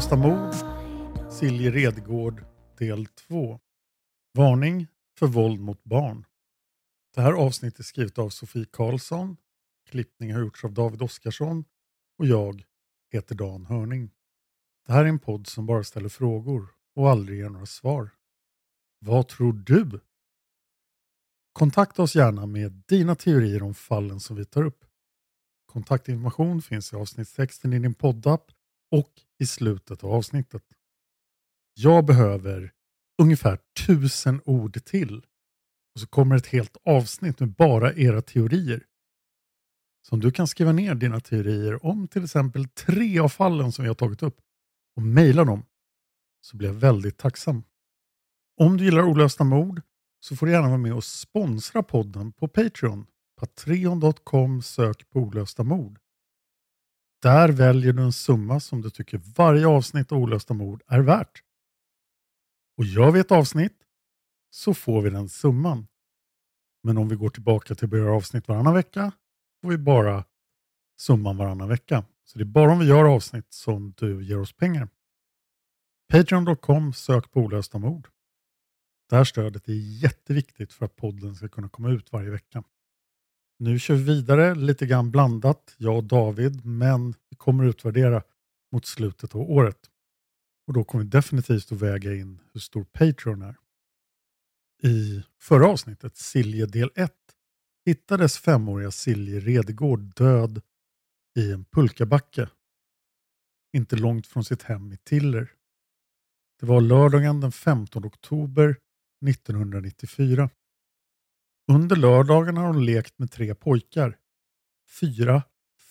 Lösta mord, Silje Redgård, del 2. Varning för våld mot barn. Det här avsnittet är skrivet av Sofie Karlsson. Klippning har gjorts av David Oskarsson och jag heter Dan Hörning. Det här är en podd som bara ställer frågor och aldrig ger några svar. Vad tror du? Kontakta oss gärna med dina teorier om fallen som vi tar upp. Kontaktinformation finns i avsnittstexten i din poddapp och i slutet av avsnittet. Jag behöver ungefär tusen ord till. Och så kommer ett helt avsnitt med bara era teorier. Så om du kan skriva ner dina teorier om till exempel tre av fallen som vi har tagit upp och mejla dem så blir jag väldigt tacksam. Om du gillar olösta mord så får du gärna vara med och sponsra podden på Patreon. Patreon.com sök på olösta mord. Där väljer du en summa som du tycker varje avsnitt av olösta mord är värt. Och gör vi ett avsnitt så får vi den summan. Men om vi går tillbaka till att göra avsnitt varannan vecka får vi bara summan varannan vecka. Så det är bara om vi gör avsnitt som du ger oss pengar. Patreon.com sök på olösta mord. Det här stödet är jätteviktigt för att podden ska kunna komma ut varje vecka. Nu kör vi vidare, lite grann blandat, jag och David, men vi kommer utvärdera mot slutet av året. Och då kommer vi definitivt att väga in hur stor Patreon är. I förra avsnittet, Silje del 1, hittades femåriga Silje Redegård död i en pulkabacke. Inte långt från sitt hem i Tiller. Det var lördagen den 15 oktober 1994. Under lördagen har hon lekt med tre pojkar. Fyra,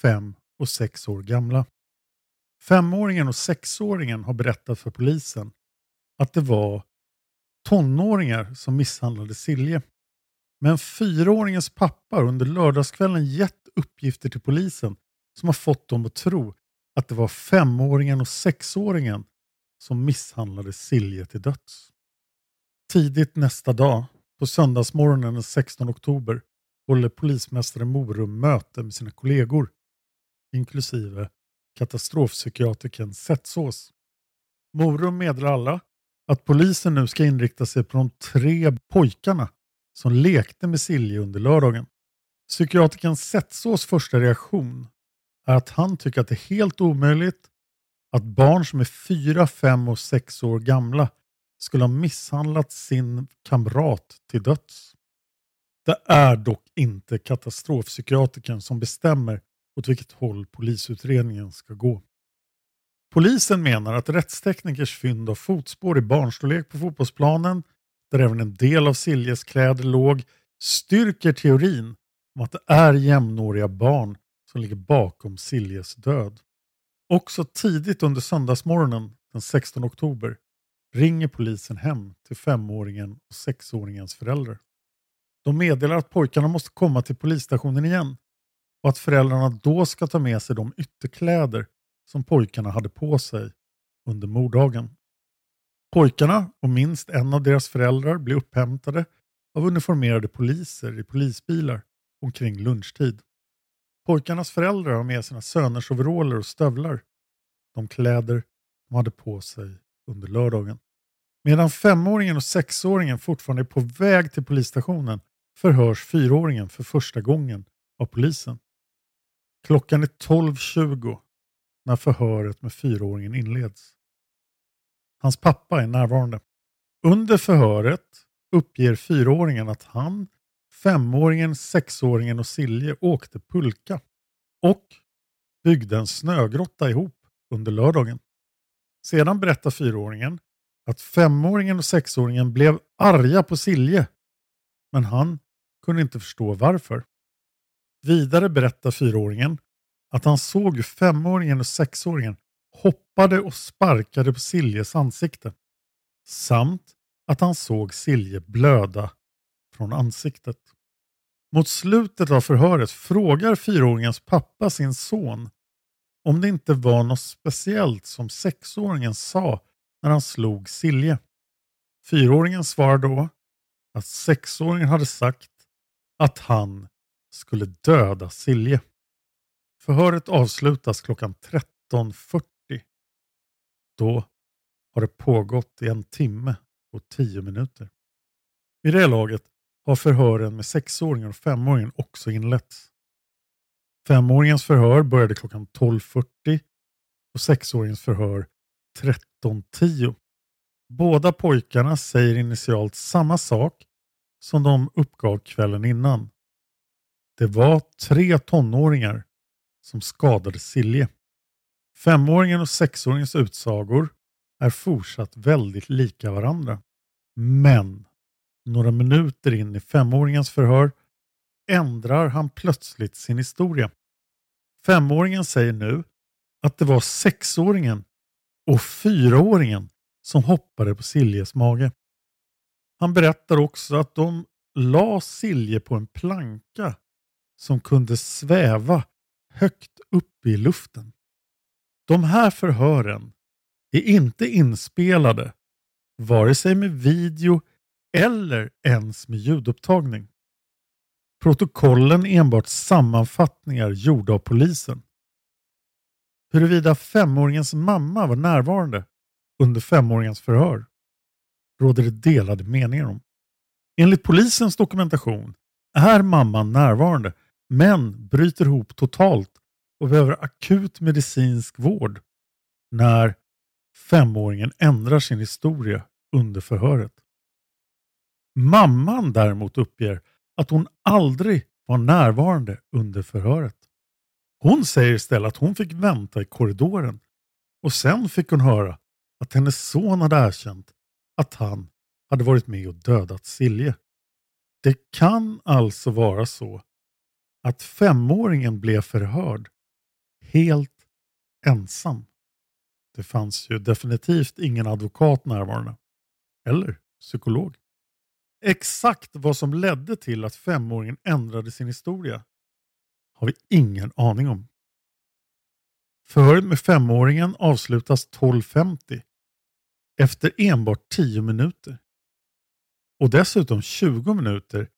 fem och sex år gamla. Femåringen och sexåringen har berättat för polisen att det var tonåringar som misshandlade Silje. Men fyraåringens pappa har under lördagskvällen gett uppgifter till polisen som har fått dem att tro att det var femåringen och sexåringen som misshandlade Silje till döds. Tidigt nästa dag, på söndagsmorgonen den 16 oktober, håller polismästare Morum möte med sina kollegor, inklusive katastrofpsykiatrikern Setsås. Morum meddelar alla att polisen nu ska inrikta sig på de tre pojkarna som lekte med Silje under lördagen. Psykiatrikern Setsås första reaktion är att han tycker att det är helt omöjligt att barn som är fyra, fem och sex år gamla skulle ha misshandlat sin kamrat till döds. Det är dock inte katastrofpsykiatrikern som bestämmer åt vilket håll polisutredningen ska gå. Polisen menar att rättsteknikers fynd av fotspår i barnstorlek på fotbollsplanen, där även en del av Siljes kläder låg, styrker teorin om att det är jämnåriga barn som ligger bakom Siljes död. Också tidigt under söndagsmorgonen den 16 oktober ringer polisen hem till femåringen och sexåringens föräldrar. De meddelar att pojkarna måste komma till polisstationen igen och att föräldrarna då ska ta med sig de ytterkläder som pojkarna hade på sig under morddagen. Pojkarna och minst en av deras föräldrar blir upphämtade av uniformerade poliser i polisbilar omkring lunchtid. Pojkarnas föräldrar har med sina söners overaller och stövlar, de kläder de hade på sig under lördagen. Medan femåringen och sexåringen fortfarande är på väg till polisstationen förhörs fyraåringen för första gången av polisen. Klockan är 12.20 när förhöret med fyraåringen inleds. Hans pappa är närvarande. Under förhöret uppger fyraåringen att han, femåringen, sexåringen och Silje åkte pulka och byggde en snögrotta ihop under lördagen. Sedan berättar fyraåringen att femåringen och sexåringen blev arga på Silje, men han kunde inte förstå varför. Vidare berättar fyraåringen att han såg hur femåringen och sexåringen hoppade och sparkade på Siljes ansikte. Samt att han såg Silje blöda från ansiktet. Mot slutet av förhöret frågar fyraåringens pappa sin son om det inte var något speciellt som sexåringen sa när han slog Silje. Fyraåringen svarar då att sexåringen hade sagt att han skulle döda Silje. Förhöret avslutas klockan 13.40. Då har det pågått i en timme och tio minuter. Vid det laget har förhören med sexåringen och femåringen också inletts. Femåringens förhör började klockan 12.40 och sexåringens förhör 13.10. Båda pojkarna säger initialt samma sak som de uppgav kvällen innan. Det var tre tonåringar som skadade Silje. Femåringen och sexåringens utsagor är fortsatt väldigt lika varandra. Men några minuter in i femåringens förhör ändrar han plötsligt sin historia. Femåringen säger nu att det var sexåringen och fyraåringen som hoppade på Siljes mage. Han berättar också att de la Silje på en planka som kunde sväva högt upp i luften. De här förhören är inte inspelade vare sig med video eller ens med ljudupptagning. Protokollen är enbart sammanfattningar gjorda av polisen. Huruvida femåringens mamma var närvarande under femåringens förhör råder det delade meningar om. Enligt polisens dokumentation är mamman närvarande men bryter ihop totalt och behöver akut medicinsk vård när femåringen ändrar sin historia under förhöret. Mamman däremot uppger att hon aldrig var närvarande under förhöret. Hon säger istället att hon fick vänta i korridoren och sen fick hon höra att hennes son hade erkänt att han hade varit med och dödat Silje. Det kan alltså vara så att femåringen blev förhörd helt ensam. Det fanns ju definitivt ingen advokat närvarande. Eller psykolog. Exakt vad som ledde till att femåringen ändrade sin historia har vi ingen aning om. Förhöret med femåringen avslutas 12.50 efter enbart 10 minuter. Och dessutom 20 minuter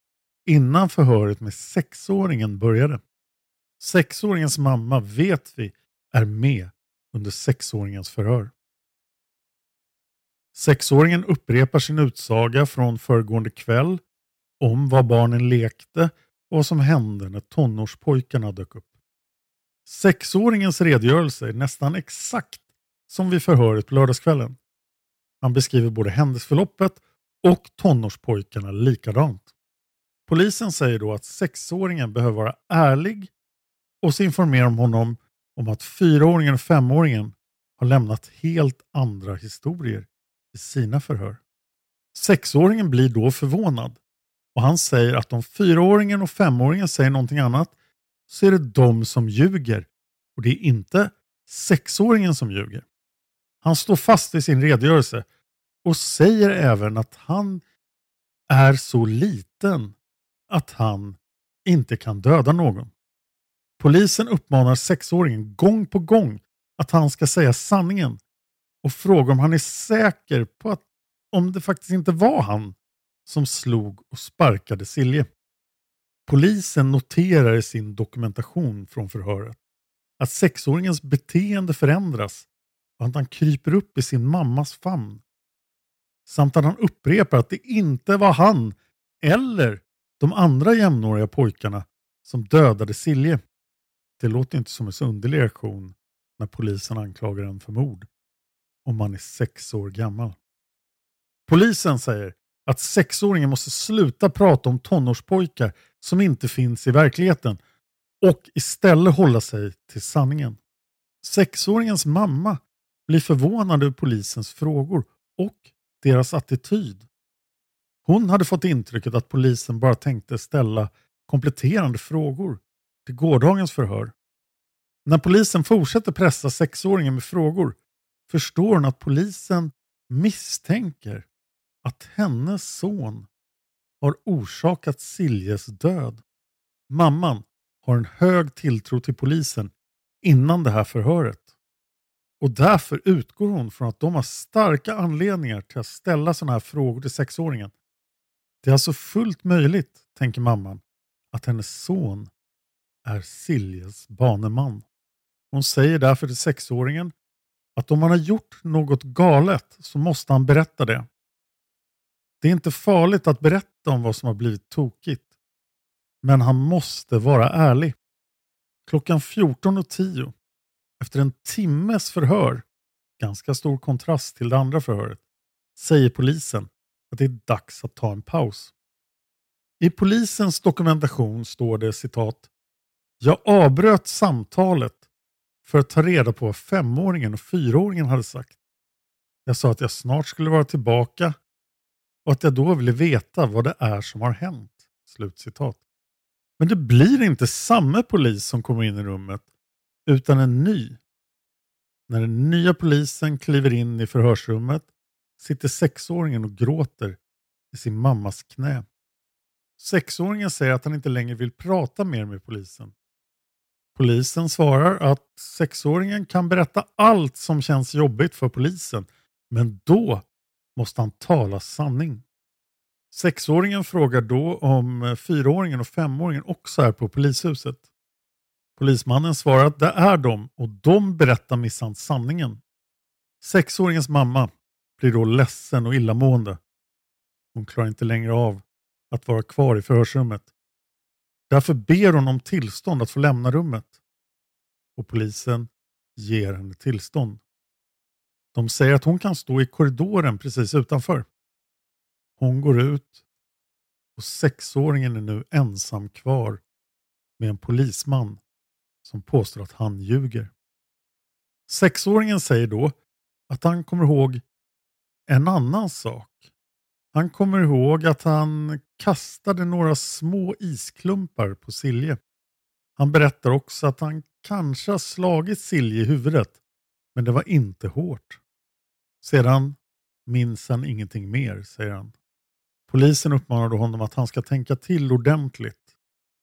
innan förhöret med sexåringen började. Sexåringens mamma vet vi är med under sexåringens förhör. Sexåringen upprepar sin utsaga från föregående kväll om vad barnen lekte och vad som hände när tonårspojkarna dök upp. Sexåringens redogörelse är nästan exakt som vid förhöret på lördagskvällen. Han beskriver både händelseförloppet och tonårspojkarna likadant. Polisen säger då att sexåringen behöver vara ärlig och så informerar de honom om att fyraåringen och femåringen har lämnat helt andra historier i sina förhör. Sexåringen blir då förvånad och han säger att om fyraåringen och femåringen säger någonting annat så är det de som ljuger och det är inte sexåringen som ljuger. Han står fast i sin redogörelse och säger även att han är så liten att han inte kan döda någon. Polisen uppmanar sexåringen gång på gång att han ska säga sanningen och frågar om han är säker på att om det faktiskt inte var han som slog och sparkade Silje. Polisen noterar i sin dokumentation från förhöret att sexåringens beteende förändras och att han kryper upp i sin mammas famn. Samt att han upprepar att det inte var han eller de andra jämnåriga pojkarna som dödade Silje. Det låter inte som en så underlig reaktion när polisen anklagar en för mord om man är sex år gammal. Polisen säger att sexåringen måste sluta prata om tonårspojkar som inte finns i verkligheten och istället hålla sig till sanningen. Sexåringens mamma blir förvånad över polisens frågor och deras attityd. Hon hade fått intrycket att polisen bara tänkte ställa kompletterande frågor till gårdagens förhör. När polisen fortsätter pressa sexåringen med frågor förstår hon att polisen misstänker att hennes son har orsakat Siljes död. Mamman har en hög tilltro till polisen innan det här förhöret. Och därför utgår hon från att de har starka anledningar till att ställa sådana här frågor till sexåringen. Det är alltså fullt möjligt, tänker mamman, att hennes son är Siljes baneman. Hon säger därför till sexåringen att om han har gjort något galet så måste han berätta det. Det är inte farligt att berätta om vad som har blivit tokigt. Men han måste vara ärlig. Klockan 14.10, efter en timmes förhör, ganska stor kontrast till det andra förhöret, säger polisen att det är dags att ta en paus. I polisens dokumentation står det citat Jag avbröt samtalet för att ta reda på vad femåringen och fyraåringen hade sagt. Jag sa att jag snart skulle vara tillbaka och att jag då ville veta vad det är som har hänt. Slutcitat. Men det blir inte samma polis som kommer in i rummet utan en ny. När den nya polisen kliver in i förhörsrummet sitter sexåringen och gråter i sin mammas knä. Sexåringen säger att han inte längre vill prata mer med polisen. Polisen svarar att sexåringen kan berätta allt som känns jobbigt för polisen, men då måste han tala sanning. Sexåringen frågar då om fyraåringen och femåringen också är på polishuset. Polismannen svarar att det är de och de berättar minsann sanningen. Sexåringens mamma blir då ledsen och illamående. Hon klarar inte längre av att vara kvar i förhörsrummet. Därför ber hon om tillstånd att få lämna rummet. Och polisen ger henne tillstånd. De säger att hon kan stå i korridoren precis utanför. Hon går ut och sexåringen är nu ensam kvar med en polisman som påstår att han ljuger. Sexåringen säger då att han kommer ihåg en annan sak. Han kommer ihåg att han kastade några små isklumpar på Silje. Han berättar också att han kanske har slagit Silje i huvudet, men det var inte hårt. Sedan minns han ingenting mer, säger han. Polisen uppmanade honom att han ska tänka till ordentligt.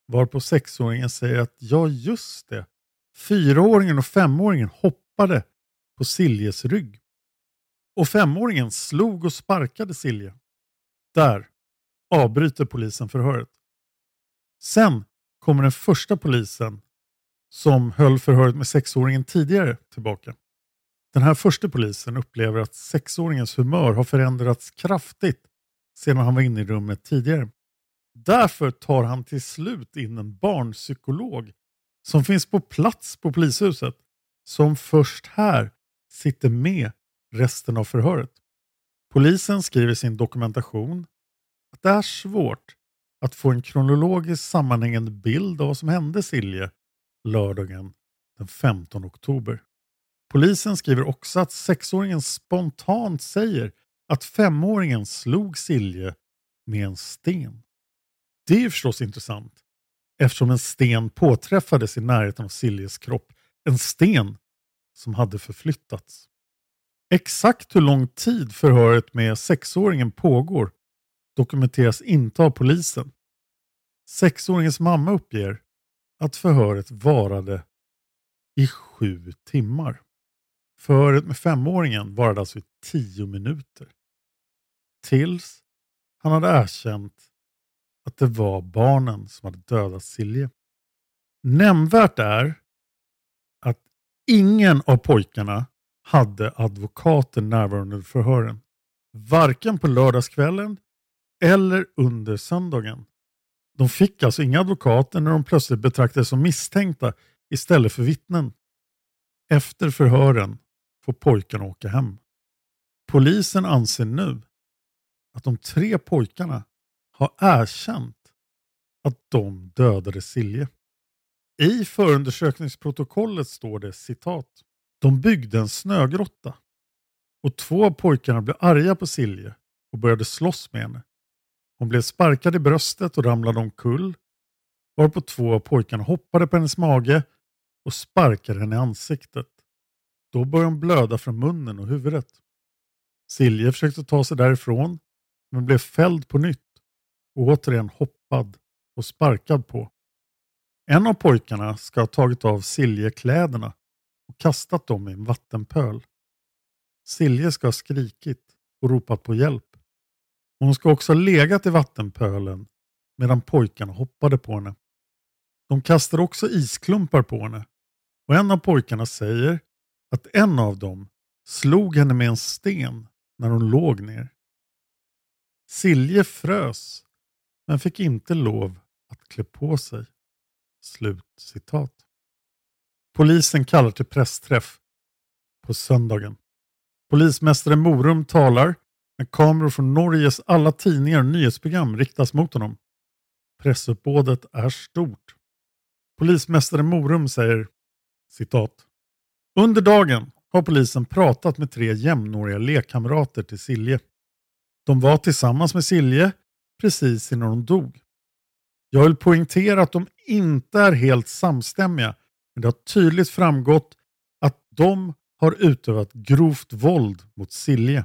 Varpå sexåringen säger att ja, just det. Fyraåringen och femåringen hoppade på Siljes rygg. Och femåringen slog och sparkade Silje. Där avbryter polisen förhöret. Sen kommer den första polisen som höll förhöret med sexåringen tidigare tillbaka. Den här första polisen upplever att sexåringens humör har förändrats kraftigt sedan han var inne i rummet tidigare. Därför tar han till slut in en barnpsykolog som finns på plats på polishuset som först här sitter med resten av förhöret. Polisen skriver sin dokumentation det är svårt att få en kronologiskt sammanhängande bild av vad som hände Silje lördagen den 15 oktober. Polisen skriver också att sexåringen spontant säger att femåringen slog Silje med en sten. Det är förstås intressant eftersom en sten påträffades i närheten av Siljes kropp. En sten som hade förflyttats. Exakt hur lång tid förhöret med sexåringen pågår dokumenteras inte av polisen. Sexåringens mamma uppger att förhöret varade i sju timmar. Förhöret med femåringen varade alltså i tio minuter. Tills han hade erkänt att det var barnen som hade dödat Silje. Nämnvärt är att ingen av pojkarna hade advokater närvarande under förhören. Varken på lördagskvällen eller under söndagen. De fick alltså inga advokater när de plötsligt betraktades som misstänkta istället för vittnen. Efter förhören får pojkarna åka hem. Polisen anser nu att de tre pojkarna har erkänt att de dödade Silje. I förundersökningsprotokollet står det citat. De byggde en snögrotta och två av pojkarna blev arga på Silje och började slåss med henne. Hon blev sparkad i bröstet och ramlade omkull varpå två av pojkarna hoppade på hennes mage och sparkade henne i ansiktet. Då började hon blöda från munnen och huvudet. Silje försökte ta sig därifrån men blev fälld på nytt och återigen hoppad och sparkad på. En av pojkarna ska ha tagit av Silje kläderna och kastat dem i en vattenpöl. Silje ska ha skrikit och ropat på hjälp. Hon ska också ha legat i vattenpölen medan pojkarna hoppade på henne. De kastade också isklumpar på henne och en av pojkarna säger att en av dem slog henne med en sten när hon låg ner. Silje frös men fick inte lov att klä på sig. Slut citat. Polisen kallar till pressträff på söndagen. Polismästare Morum talar när kameror från Norges alla tidningar och nyhetsprogram riktas mot honom. Pressuppbådet är stort. Polismästare Morum säger citat. Under dagen har polisen pratat med tre jämnåriga lekkamrater till Silje. De var tillsammans med Silje precis innan hon dog. Jag vill poängtera att de inte är helt samstämmiga, men det har tydligt framgått att de har utövat grovt våld mot Silje.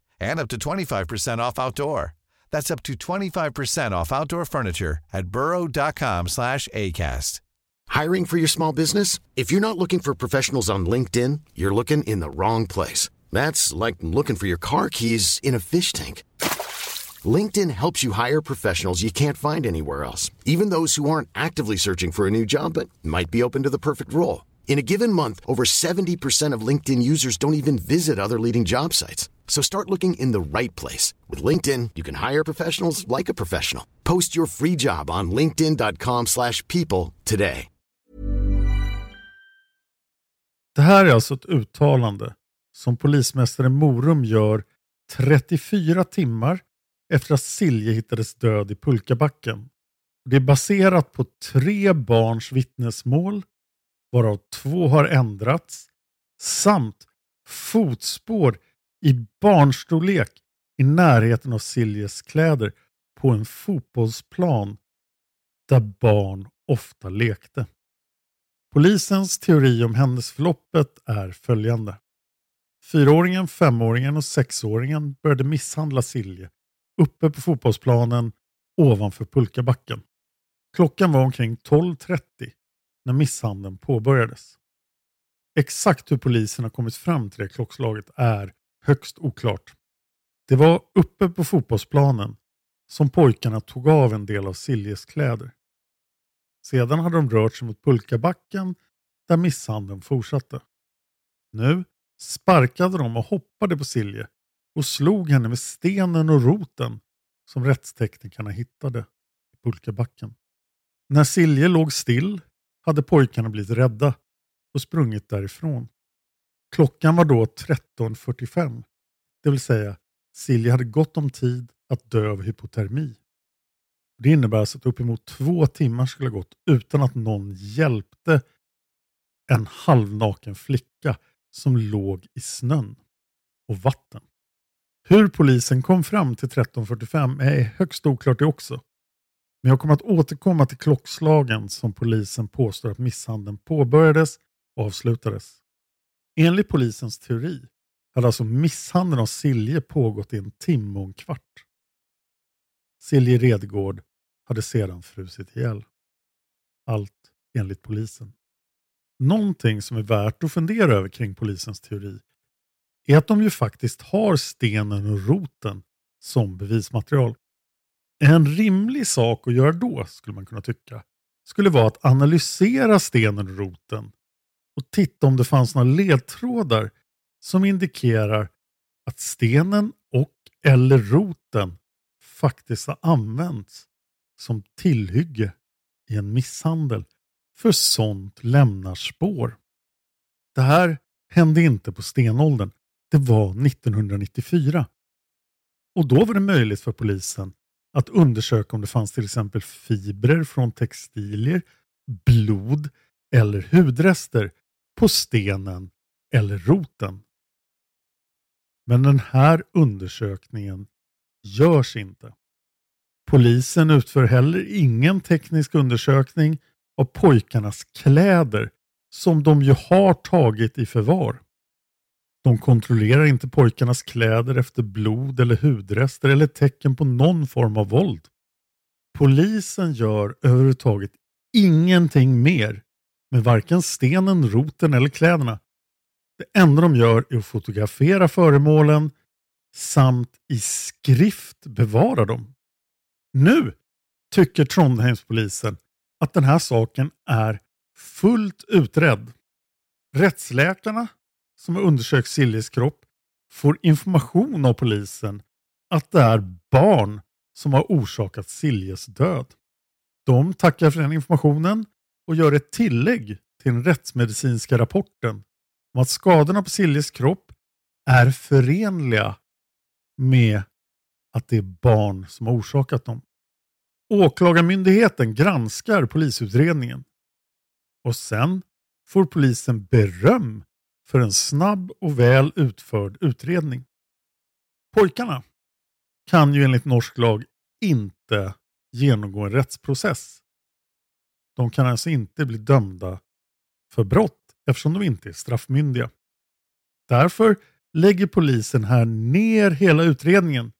and up to 25% off outdoor. That's up to 25% off outdoor furniture at burrow.com slash ACAST. Hiring for your small business? If you're not looking for professionals on LinkedIn, you're looking in the wrong place. That's like looking for your car keys in a fish tank. LinkedIn helps you hire professionals you can't find anywhere else, even those who aren't actively searching for a new job but might be open to the perfect role. In a given month, over 70% of LinkedIn users don't even visit other leading job sites. So start looking in the right place. With LinkedIn, you can hire professionals like a professional. Post your free job on linkedin.com slash people today. Det här är alltså ett uttalande som polismästare Morum gör 34 timmar efter att Silje hittades död i pulkabacken. Det är baserat på tre barns vittnesmål, varav två har ändrats, samt fotspår i barnstorlek i närheten av Siljes kläder på en fotbollsplan där barn ofta lekte. Polisens teori om händelseförloppet är följande. Fyraåringen, femåringen och sexåringen började misshandla Silje uppe på fotbollsplanen ovanför pulkabacken. Klockan var omkring 12.30 när misshandeln påbörjades. Exakt hur polisen har kommit fram till det klockslaget är högst oklart. Det var uppe på fotbollsplanen som pojkarna tog av en del av Siljes kläder. Sedan hade de rört sig mot pulkabacken där misshandeln fortsatte. Nu sparkade de och hoppade på Silje och slog henne med stenen och roten som rättsteknikerna hittade i pulkabacken. När Silje låg still hade pojkarna blivit rädda och sprungit därifrån. Klockan var då 13.45, det vill säga Silje hade gott om tid att dö av hypotermi. Det innebär alltså att uppemot två timmar skulle ha gått utan att någon hjälpte en halvnaken flicka som låg i snön och vatten. Hur polisen kom fram till 13.45 är högst oklart det också. Men jag kommer att återkomma till klockslagen som polisen påstår att misshandeln påbörjades och avslutades. Enligt polisens teori hade alltså misshandeln av Silje pågått i en timme och en kvart. Silje Redgård hade sedan frusit ihjäl. Allt enligt polisen. Någonting som är värt att fundera över kring polisens teori är att de ju faktiskt har stenen och roten som bevismaterial. En rimlig sak att göra då, skulle man kunna tycka, skulle vara att analysera stenen och roten och titta om det fanns några ledtrådar som indikerar att stenen och eller roten faktiskt har använts som tillhygge i en misshandel. För sånt lämnar spår. Det här hände inte på stenåldern. Det var 1994. Och då var det möjligt för polisen att undersöka om det fanns till exempel fibrer från textilier, blod eller hudrester på stenen eller roten. Men den här undersökningen görs inte. Polisen utför heller ingen teknisk undersökning av pojkarnas kläder som de ju har tagit i förvar. De kontrollerar inte pojkarnas kläder efter blod eller hudrester eller tecken på någon form av våld. Polisen gör överhuvudtaget ingenting mer med varken stenen, roten eller kläderna. Det enda de gör är att fotografera föremålen samt i skrift bevara dem. Nu tycker Trondheimspolisen att den här saken är fullt utredd. Rättsläkarna som har undersökt Siljes kropp får information av polisen att det är barn som har orsakat Siljes död. De tackar för den informationen och gör ett tillägg till den rättsmedicinska rapporten om att skadorna på Siljes kropp är förenliga med att det är barn som har orsakat dem. Åklagarmyndigheten granskar polisutredningen och sen får polisen beröm för en snabb och väl utförd utredning. Pojkarna kan ju enligt norsk lag inte genomgå en rättsprocess. De kan alltså inte bli dömda för brott eftersom de inte är straffmyndiga. Därför lägger polisen här ner hela utredningen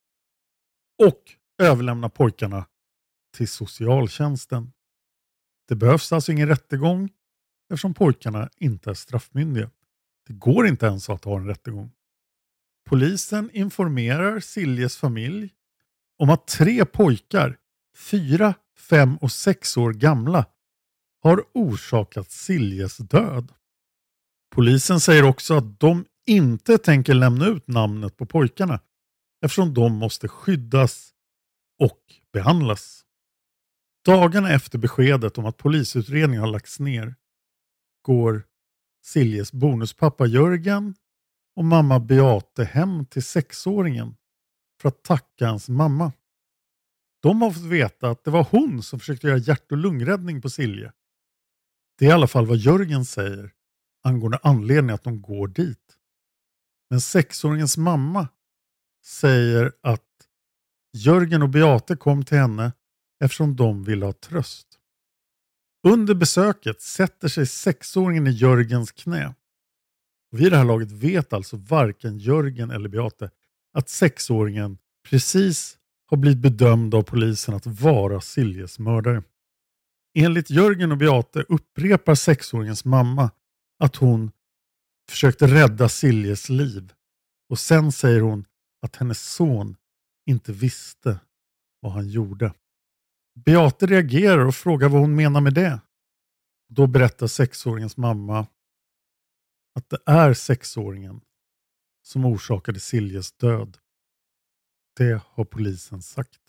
och överlämnar pojkarna till socialtjänsten. Det behövs alltså ingen rättegång eftersom pojkarna inte är straffmyndiga. Det går inte ens att ha en rättegång. Polisen informerar Siljes familj om att tre pojkar, fyra, fem och sex år gamla, har orsakat Siljes död. Polisen säger också att de inte tänker lämna ut namnet på pojkarna eftersom de måste skyddas och behandlas. Dagarna efter beskedet om att polisutredningen har lagts ner går Siljes bonuspappa Jörgen och mamma Beate hem till sexåringen för att tacka hans mamma. De har fått veta att det var hon som försökte göra hjärt och lungräddning på Silje. Det är i alla fall vad Jörgen säger angående anledningen att de går dit. Men sexåringens mamma säger att Jörgen och Beate kom till henne eftersom de ville ha tröst. Under besöket sätter sig sexåringen i Jörgens knä. Och vid det här laget vet alltså varken Jörgen eller Beate att sexåringen precis har blivit bedömd av polisen att vara Siljes mördare. Enligt Jörgen och Beate upprepar sexåringens mamma att hon försökte rädda Siljes liv och sen säger hon att hennes son inte visste vad han gjorde. Beate reagerar och frågar vad hon menar med det. Då berättar sexåringens mamma att det är sexåringen som orsakade Siljes död. Det har polisen sagt.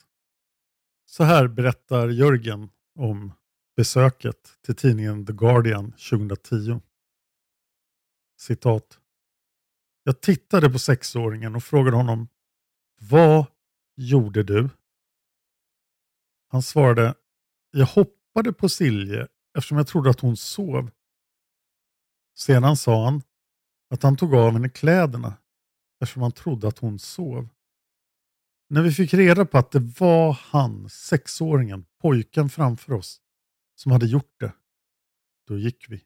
Så här berättar Jörgen om besöket till tidningen The Guardian 2010. Citat. Jag tittade på sexåringen och frågade honom Vad gjorde du? Han svarade Jag hoppade på Silje eftersom jag trodde att hon sov. Sedan sa han att han tog av henne kläderna eftersom han trodde att hon sov. När vi fick reda på att det var han, sexåringen, pojken framför oss, som hade gjort det, då gick vi.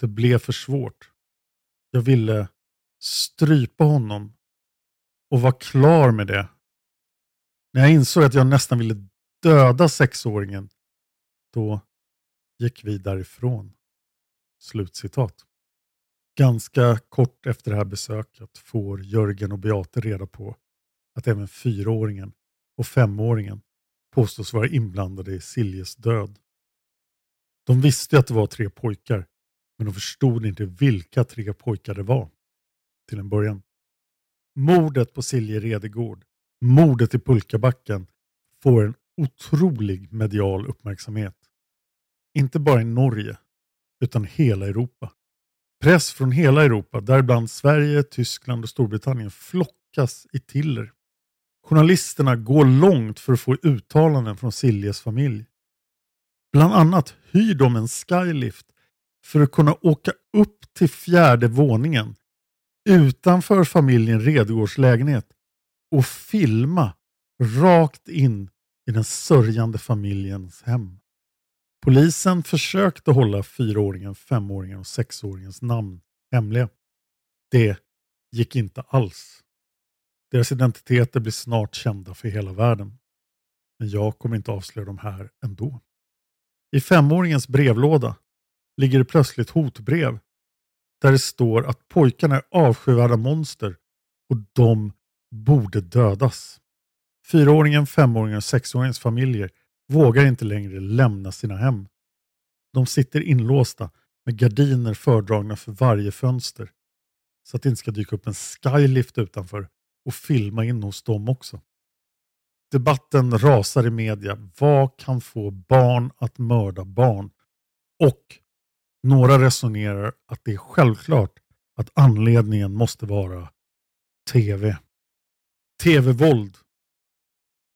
Det blev för svårt. Jag ville strypa honom och var klar med det. När jag insåg att jag nästan ville döda sexåringen, då gick vi därifrån. Slutcitat. Ganska kort efter det här besöket får Jörgen och Beate reda på att även fyraåringen och femåringen påstås vara inblandade i Siljes död. De visste att det var tre pojkar, men de förstod inte vilka tre pojkar det var till en början. Mordet på Silje Redegård, mordet i Pulkabacken, får en otrolig medial uppmärksamhet. Inte bara i Norge, utan hela Europa. Press från hela Europa, däribland Sverige, Tyskland och Storbritannien, flockas i Tiller. Journalisterna går långt för att få uttalanden från Siljes familj. Bland annat hyr de en skylift för att kunna åka upp till fjärde våningen utanför familjen Redegårds lägenhet och filma rakt in i den sörjande familjens hem. Polisen försökte hålla fyraåringen, femåringen och sexåringens namn hemliga. Det gick inte alls. Deras identiteter blir snart kända för hela världen. Men jag kommer inte avslöja dem här ändå. I femåringens brevlåda ligger det plötsligt hotbrev där det står att pojkarna är avskyvärda monster och de borde dödas. Fyraåringen, femåringen och sexåringens familjer vågar inte längre lämna sina hem. De sitter inlåsta med gardiner fördragna för varje fönster så att det inte ska dyka upp en skylift utanför och filma in hos dem också. Debatten rasar i media. Vad kan få barn att mörda barn? Och några resonerar att det är självklart att anledningen måste vara TV. TV-våld.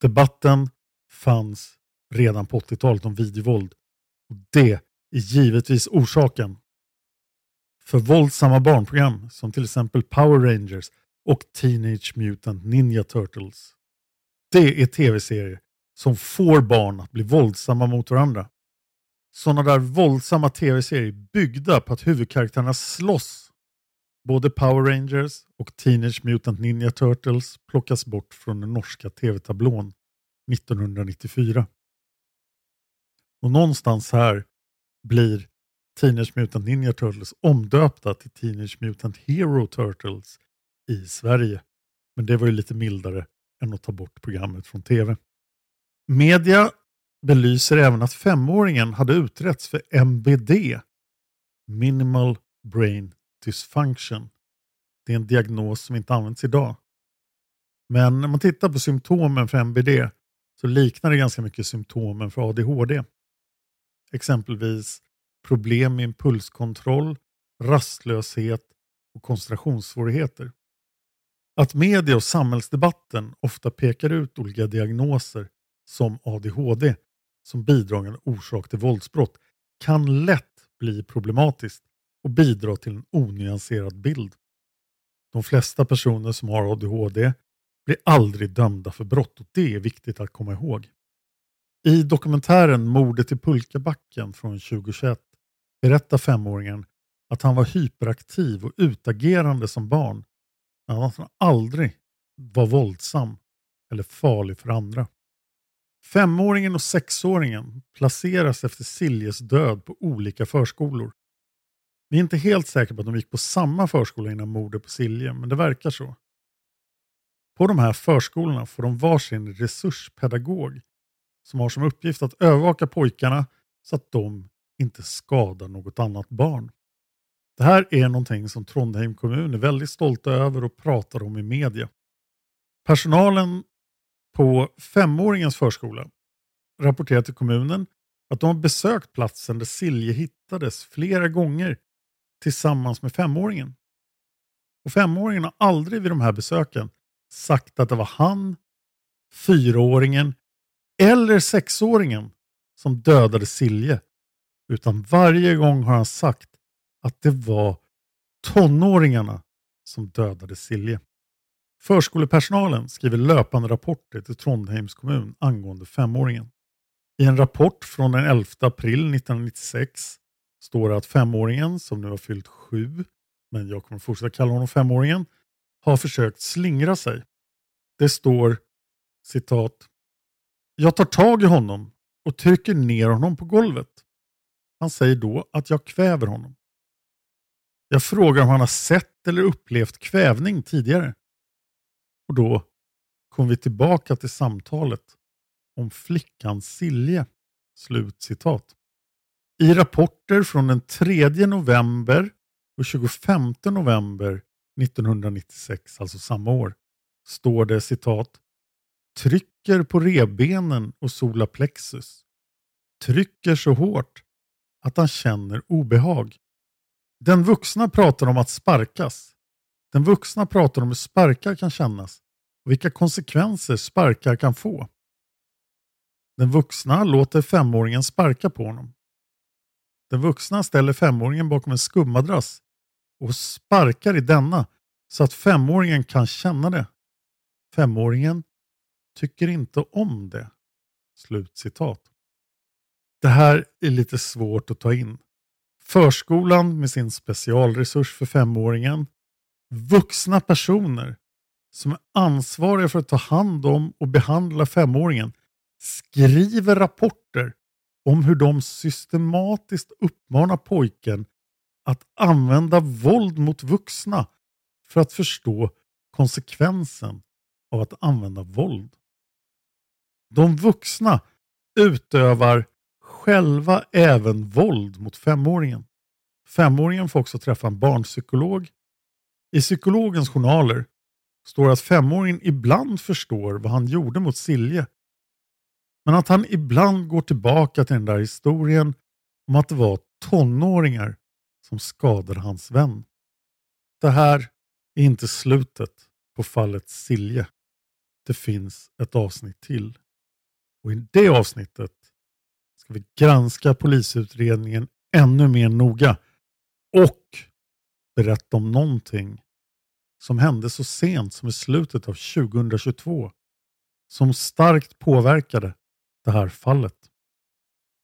Debatten fanns redan på 80-talet om videovåld. Och det är givetvis orsaken. För våldsamma barnprogram som till exempel Power Rangers och Teenage Mutant Ninja Turtles. Det är tv-serier som får barn att bli våldsamma mot varandra. Sådana där våldsamma tv-serier byggda på att huvudkaraktärerna slåss. Både Power Rangers och Teenage Mutant Ninja Turtles plockas bort från den norska tv-tablån 1994. Och någonstans här blir Teenage Mutant Ninja Turtles omdöpta till Teenage Mutant Hero Turtles i Sverige. Men det var ju lite mildare än att ta bort programmet från tv. Media belyser även att femåringen hade utretts för MBD, Minimal Brain Dysfunction. Det är en diagnos som inte används idag. Men när man tittar på symptomen för MBD så liknar det ganska mycket symptomen för ADHD. Exempelvis problem med impulskontroll, rastlöshet och koncentrationssvårigheter. Att media och samhällsdebatten ofta pekar ut olika diagnoser som ADHD som bidragande orsak till våldsbrott kan lätt bli problematiskt och bidra till en onyanserad bild. De flesta personer som har ADHD blir aldrig dömda för brott och det är viktigt att komma ihåg. I dokumentären Mordet i Pulkabacken från 2021 berättar femåringen att han var hyperaktiv och utagerande som barn men att han aldrig var våldsam eller farlig för andra. Femåringen och sexåringen placeras efter Siljes död på olika förskolor. Vi är inte helt säkra på att de gick på samma förskola innan mordet på Silje, men det verkar så. På de här förskolorna får de varsin resurspedagog som har som uppgift att övervaka pojkarna så att de inte skadar något annat barn. Det här är någonting som Trondheim kommun är väldigt stolta över och pratar om i media. Personalen på femåringens förskola rapporterar till kommunen att de har besökt platsen där Silje hittades flera gånger tillsammans med femåringen. Och femåringen har aldrig vid de här besöken sagt att det var han, fyraåringen eller sexåringen som dödade Silje. Utan varje gång har han sagt att det var tonåringarna som dödade Silje. Förskolepersonalen skriver löpande rapporter till Trondheims kommun angående femåringen. I en rapport från den 11 april 1996 står det att femåringen, som nu har fyllt sju, men jag kommer fortsätta kalla honom femåringen, har försökt slingra sig. Det står citat. Jag tar tag i honom och trycker ner honom på golvet. Han säger då att jag kväver honom. Jag frågar om han har sett eller upplevt kvävning tidigare. Och då kom vi tillbaka till samtalet om flickan Silje. Slut citat. I rapporter från den 3 november och 25 november 1996, alltså samma år, står det citat trycker på rebenen och solarplexus. Trycker så hårt att han känner obehag. Den vuxna pratar om att sparkas. Den vuxna pratar om hur sparkar kan kännas och vilka konsekvenser sparkar kan få. Den vuxna låter femåringen sparka på honom. Den vuxna ställer femåringen bakom en skummadrass och sparkar i denna så att femåringen kan känna det. Femåringen tycker inte om det. Slut citat. Det här är lite svårt att ta in. Förskolan med sin specialresurs för femåringen. Vuxna personer som är ansvariga för att ta hand om och behandla femåringen skriver rapporter om hur de systematiskt uppmanar pojken att använda våld mot vuxna för att förstå konsekvensen av att använda våld. De vuxna utövar själva även våld mot femåringen. Femåringen får också träffa en barnpsykolog. I psykologens journaler står att femåringen ibland förstår vad han gjorde mot Silje. Men att han ibland går tillbaka till den där historien om att det var tonåringar som skadade hans vän. Det här är inte slutet på fallet Silje. Det finns ett avsnitt till. Och i det avsnittet vi granska polisutredningen ännu mer noga och berätta om någonting som hände så sent som i slutet av 2022 som starkt påverkade det här fallet.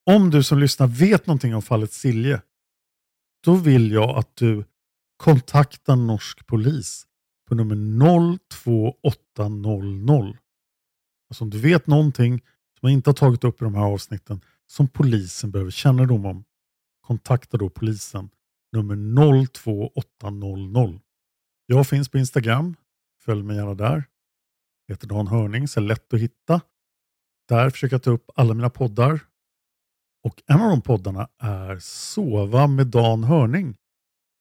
Om du som lyssnar vet någonting om fallet Silje, då vill jag att du kontaktar norsk polis på nummer 02800. Alltså om du vet någonting som jag inte har tagit upp i de här avsnitten som polisen behöver kännedom om, kontakta då polisen nummer 02800. Jag finns på Instagram. Följ mig gärna där. Jag heter Dan Hörning, så är lätt att hitta. Där försöker jag ta upp alla mina poddar. Och en av de poddarna är Sova med Dan Hörning.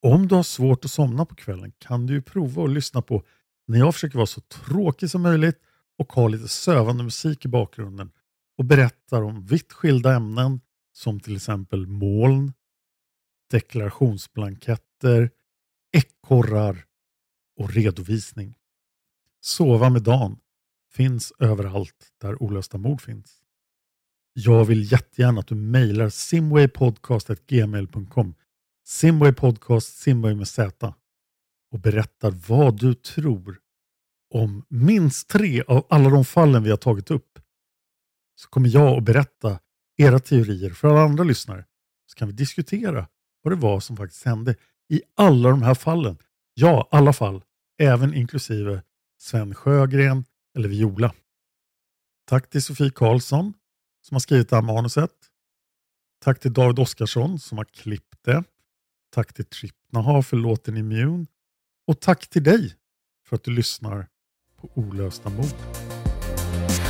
Om du har svårt att somna på kvällen kan du ju prova att lyssna på när jag försöker vara så tråkig som möjligt och ha lite sövande musik i bakgrunden och berättar om vitt skilda ämnen som till exempel moln, deklarationsblanketter, ekorrar och redovisning. Sova med Dan finns överallt där olösta mord finns. Jag vill jättegärna att du mejlar simwaypodcast.gmail.com Simwaypodcast, Simway med Z och berättar vad du tror om minst tre av alla de fallen vi har tagit upp. Så kommer jag att berätta era teorier för alla andra lyssnare. Så kan vi diskutera vad det var som faktiskt hände i alla de här fallen. Ja, alla fall. Även inklusive Sven Sjögren eller Viola. Tack till Sofie Karlsson som har skrivit det här manuset. Tack till David Oskarsson som har klippt det. Tack till Trippnaha för låten Immune. Och tack till dig för att du lyssnar på Olösta mord.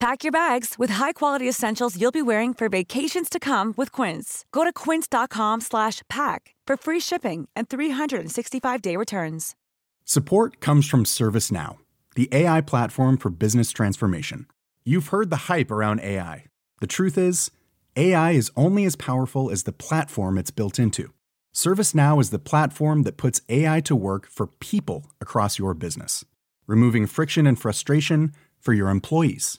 Pack your bags with high-quality essentials you'll be wearing for vacations to come with Quince. Go to quince.com slash pack for free shipping and 365-day returns. Support comes from ServiceNow, the AI platform for business transformation. You've heard the hype around AI. The truth is, AI is only as powerful as the platform it's built into. ServiceNow is the platform that puts AI to work for people across your business, removing friction and frustration for your employees,